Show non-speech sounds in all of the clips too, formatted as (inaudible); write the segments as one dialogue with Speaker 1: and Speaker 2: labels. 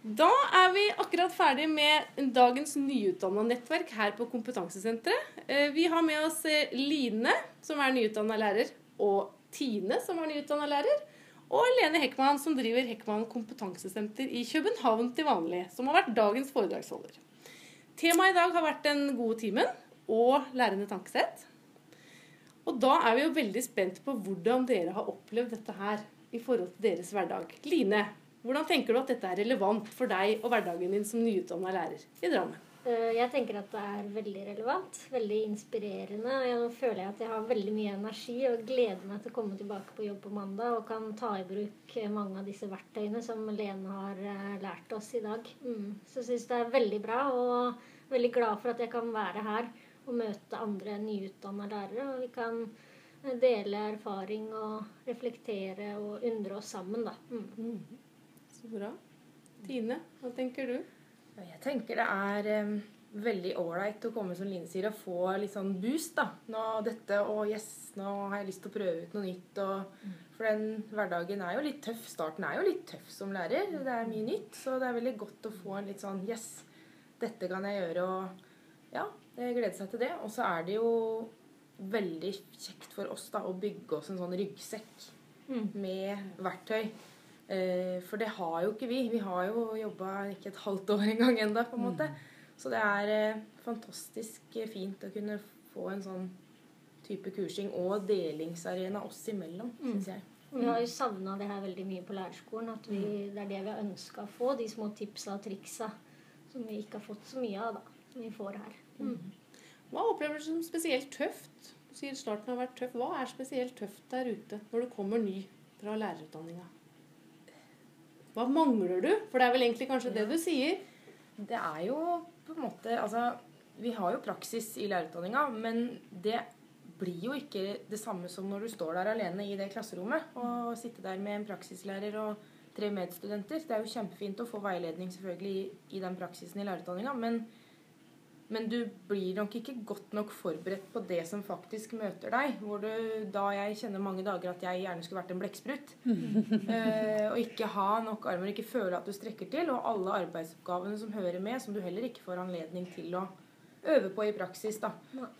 Speaker 1: Da er vi akkurat ferdig med dagens nyutdanna nettverk her på Kompetansesenteret. Eh, vi har med oss eh, Line, som er nyutdanna lærer, og Tine, som er nyutdanna lærer. Og Lene Heckmann, som driver Heckmann kompetansesenter i København til vanlig. Som har vært dagens foredragsholder. Temaet i dag har vært den gode timen og lærende tankesett. Og da er vi jo veldig spent på hvordan dere har opplevd dette her i forhold til deres hverdag. Line, hvordan tenker du at dette er relevant for deg og hverdagen din som nyutdanna lærer i Drammen?
Speaker 2: Eh, jeg tenker at det er veldig relevant, veldig inspirerende. og Nå føler jeg at jeg har veldig mye energi og gleder meg til å komme tilbake på jobb på mandag og kan ta i bruk mange av disse verktøyene som Lene har eh, lært oss i dag. Mm. Så jeg syns det er veldig bra og veldig glad for at jeg kan være her og møte andre nyutdanna lærere. Og vi kan eh, dele erfaring og reflektere og undre oss sammen, da. Mm.
Speaker 1: Mm. Så bra. Tine, hva tenker du?
Speaker 3: Jeg tenker det er um, veldig ålreit å komme som Line sier, og få litt sånn boost. da. Nå dette, og yes, nå har jeg lyst til å prøve ut noe nytt. Og, for den hverdagen er jo litt tøff. Starten er jo litt tøff som lærer. Det er mye nytt. Så det er veldig godt å få en litt sånn Yes, dette kan jeg gjøre. Og ja, glede seg til det. Og så er det jo veldig kjekt for oss da å bygge oss en sånn ryggsekk mm. med verktøy. Eh, for det har jo ikke vi. Vi har jo jobba ikke et halvt år engang ennå, på en måte. Mm. Så det er eh, fantastisk fint å kunne få en sånn type kursing og delingsarena oss imellom, mm. syns jeg.
Speaker 2: Vi har jo savna det her veldig mye på lærerskolen. At vi, mm. det er det vi har ønska å få. De små tipsa og triksa som vi ikke har fått så mye av, da. Som vi får her. Mm.
Speaker 1: Hva opplever du som spesielt tøft? Du sier starten har vært tøff. Hva er spesielt tøft der ute når du kommer ny fra lærerutdanninga? Hva mangler du? For det er vel egentlig kanskje det du sier?
Speaker 3: Det er jo på en måte Altså, vi har jo praksis i lærerutdanninga, men det blir jo ikke det samme som når du står der alene i det klasserommet og sitter der med en praksislærer og tre medstudenter. Det er jo kjempefint å få veiledning selvfølgelig i, i den praksisen i lærerutdanninga, men men du blir nok ikke godt nok forberedt på det som faktisk møter deg. Hvor du, da jeg kjenner mange dager at jeg gjerne skulle vært en blekksprut. (laughs) eh, og ikke ha nok armer, ikke føle at du strekker til. Og alle arbeidsoppgavene som hører med, som du heller ikke får anledning til å øve på i praksis. da.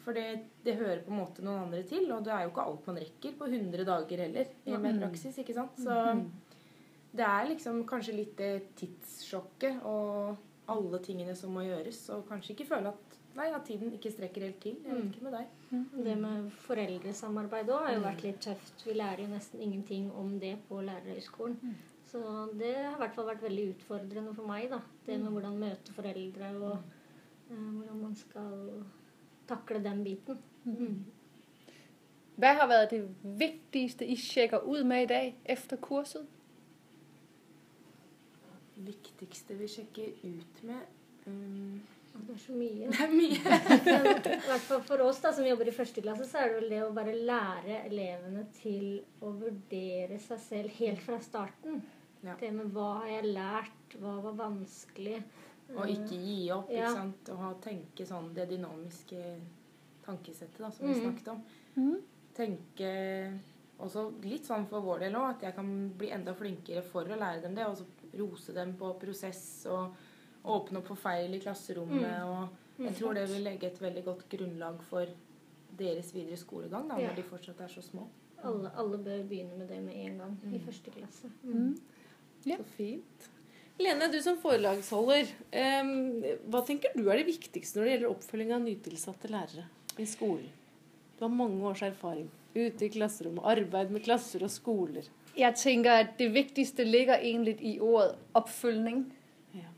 Speaker 3: For det, det, hører på en måte noen andre til. Og det er jo ikke alt man rekker på 100 dager heller med praksis. ikke sant? Så det er liksom kanskje litt det tidssjokket og alle tingene som må gjøres, og kanskje ikke føle at nei, at tiden ikke strekker helt til. Jeg vet mm. ikke med deg.
Speaker 2: Mm. Det med foreldresamarbeid òg har jo mm. vært litt tøft. Vi lærer jo nesten ingenting om det på lærerhøgskolen. Mm. Så det har i hvert fall vært veldig utfordrende for meg. da. Det med hvordan møte foreldre og eh, hvordan man skal takle den biten. Mm.
Speaker 4: Hva har vært det viktigste I sjekker ut med i dag etter kurset?
Speaker 3: Viktigste vi sjekker ut med um,
Speaker 2: Det er så mye. (laughs)
Speaker 3: Det er mye. (laughs)
Speaker 2: I hvert fall for oss da, som jobber i første klasse, så er det vel det å bare lære elevene til å vurdere seg selv helt fra starten. Ja. Det med hva har jeg lært, hva var vanskelig.
Speaker 3: Og ikke gi opp. Ja. ikke sant? Og tenke sånn det dynamiske tankesettet da, som mm. vi snakket om. Mm. Tenke også litt sånn for vår del òg, at jeg kan bli enda flinkere for å lære dem det. Og så rose dem på prosess og åpne opp for feil i klasserommet. Mm. og Jeg tror det vil legge et veldig godt grunnlag for deres videre skolegang da, når de fortsatt er så små.
Speaker 2: Alle, alle, bør begynne med det med en gang mm. i første klasse. Mm.
Speaker 1: mm. Ja. Så fint. Lene, du som forelagsholder, um, hva tenker du er det viktigste når det gjelder oppfølging av nytilsatte lærere i skolen? Du har mange års erfaring ute i klasserommet, arbeid med klasser og skoler.
Speaker 4: Jeg tenker at det viktigste ligger egentlig i ordet oppfølging. Ja.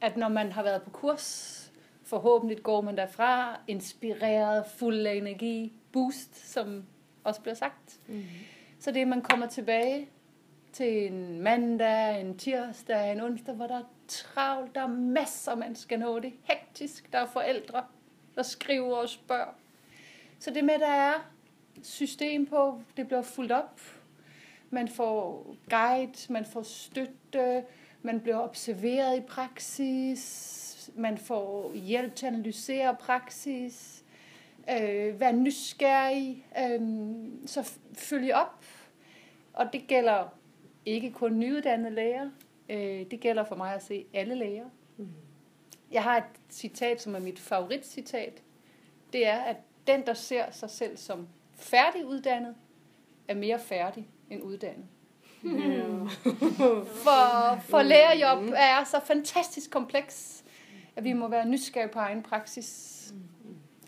Speaker 4: At når man har vært på kurs, forhåpentlig går man derfra inspirert, full av energi, boost, som også blir sagt. Mm. Så det man kommer tilbake til en mandag, en tirsdag, en onsdag, hvor det er travlt, der er masser man skal nå, det er hektisk, der er foreldre, der skriver og spør. Så det med, der er system på, det blir fulgt opp. Man får guide, man får støtte, man blir observeret i praksis, man får hjelp til å analysere praksis, øh, være nysgjerrig, øh, så følge opp. Og det gjelder ikke kun nyuddannede lærere, Øh, det gælder for meg å se alle læger. Jeg har et citat, som er mitt favorittsitat. Det er, at den, der ser sig selv som færdiguddannet, er mere færdig end uddannet. (laughs) For, for lærerjob er så fantastisk kompleks, at vi må være nysgerrige på egen praksis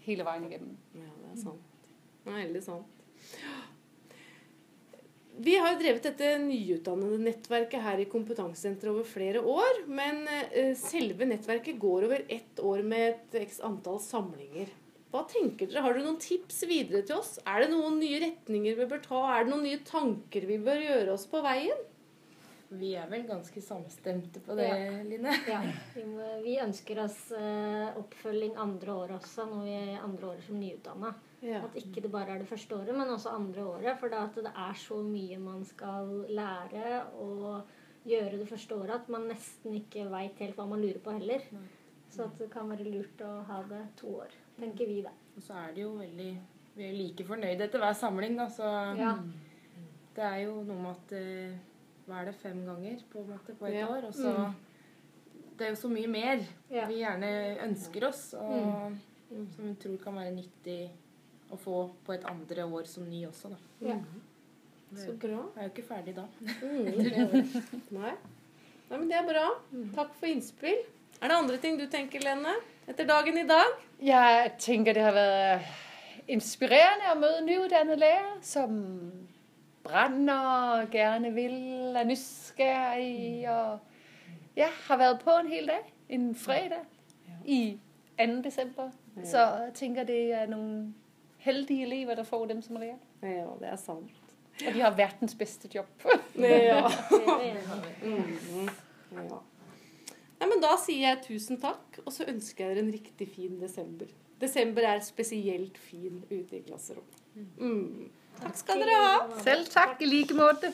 Speaker 4: hele vejen igennem.
Speaker 1: Ja, det er sant. Det er veldig sant. Vi har jo drevet dette nyutdannede nettverket her i Kompetansesenteret over flere år. Men eh, selve nettverket går over ett år med et x antall samlinger. Hva tenker dere? Har dere noen tips videre til oss? Er det noen nye retninger vi bør ta? Er det noen nye tanker vi bør gjøre oss på veien?
Speaker 3: Vi er vel ganske samstemte på det,
Speaker 2: Ja.
Speaker 3: Line. (laughs)
Speaker 2: Ja, vi, må, vi ønsker oss eh, oppfølging andre år også, når vi er andre året som nyutdanna.
Speaker 1: Ja.
Speaker 2: At ikke det bare er det første året, men også andre året. For da at det er så mye man skal lære og gjøre det første året at man nesten ikke veit helt hva man lurer på heller. Så at det kan være lurt å ha det to år, tenker vi da.
Speaker 3: Og så er det jo veldig Vi er like fornøyde etter hver samling, da, så
Speaker 2: Ja.
Speaker 3: det er jo noe med at eh, Hva er det, fem ganger på en måte på et
Speaker 1: Ja.
Speaker 3: år? Og så Det er jo så mye mer
Speaker 2: Ja.
Speaker 3: vi gjerne ønsker oss, og som vi tror kan være nyttig å få på et andre år som ny også, da.
Speaker 2: Ja.
Speaker 1: Så bra.
Speaker 3: Jeg er jo ikke ferdig da.
Speaker 1: Mm. (laughs) Nei. Nei, men det er bra. Takk for innspill. Er det andre ting du tenker, Lene? Etter dagen i dag?
Speaker 4: Jeg tenker det har vært inspirerende å møte nyutdannede lærer, som brænder og gerne vil, er nysgerrige og ja, har vært på en hel dag, en fredag i 2. december. Så jeg tenker det er noen heldige elever, der får dem som lærer.
Speaker 1: Ja, det er sant.
Speaker 4: Og de har verdens beste jobb.
Speaker 1: Ja.
Speaker 2: Vi enige i.
Speaker 1: Mhm. Ja. Nei, men Da sier jeg tusen takk, og så ønsker jeg dere en riktig fin desember. Desember er spesielt fin ute i klasserommet. Mm. Takk skal dere ha.
Speaker 4: Selv takk. i like måde.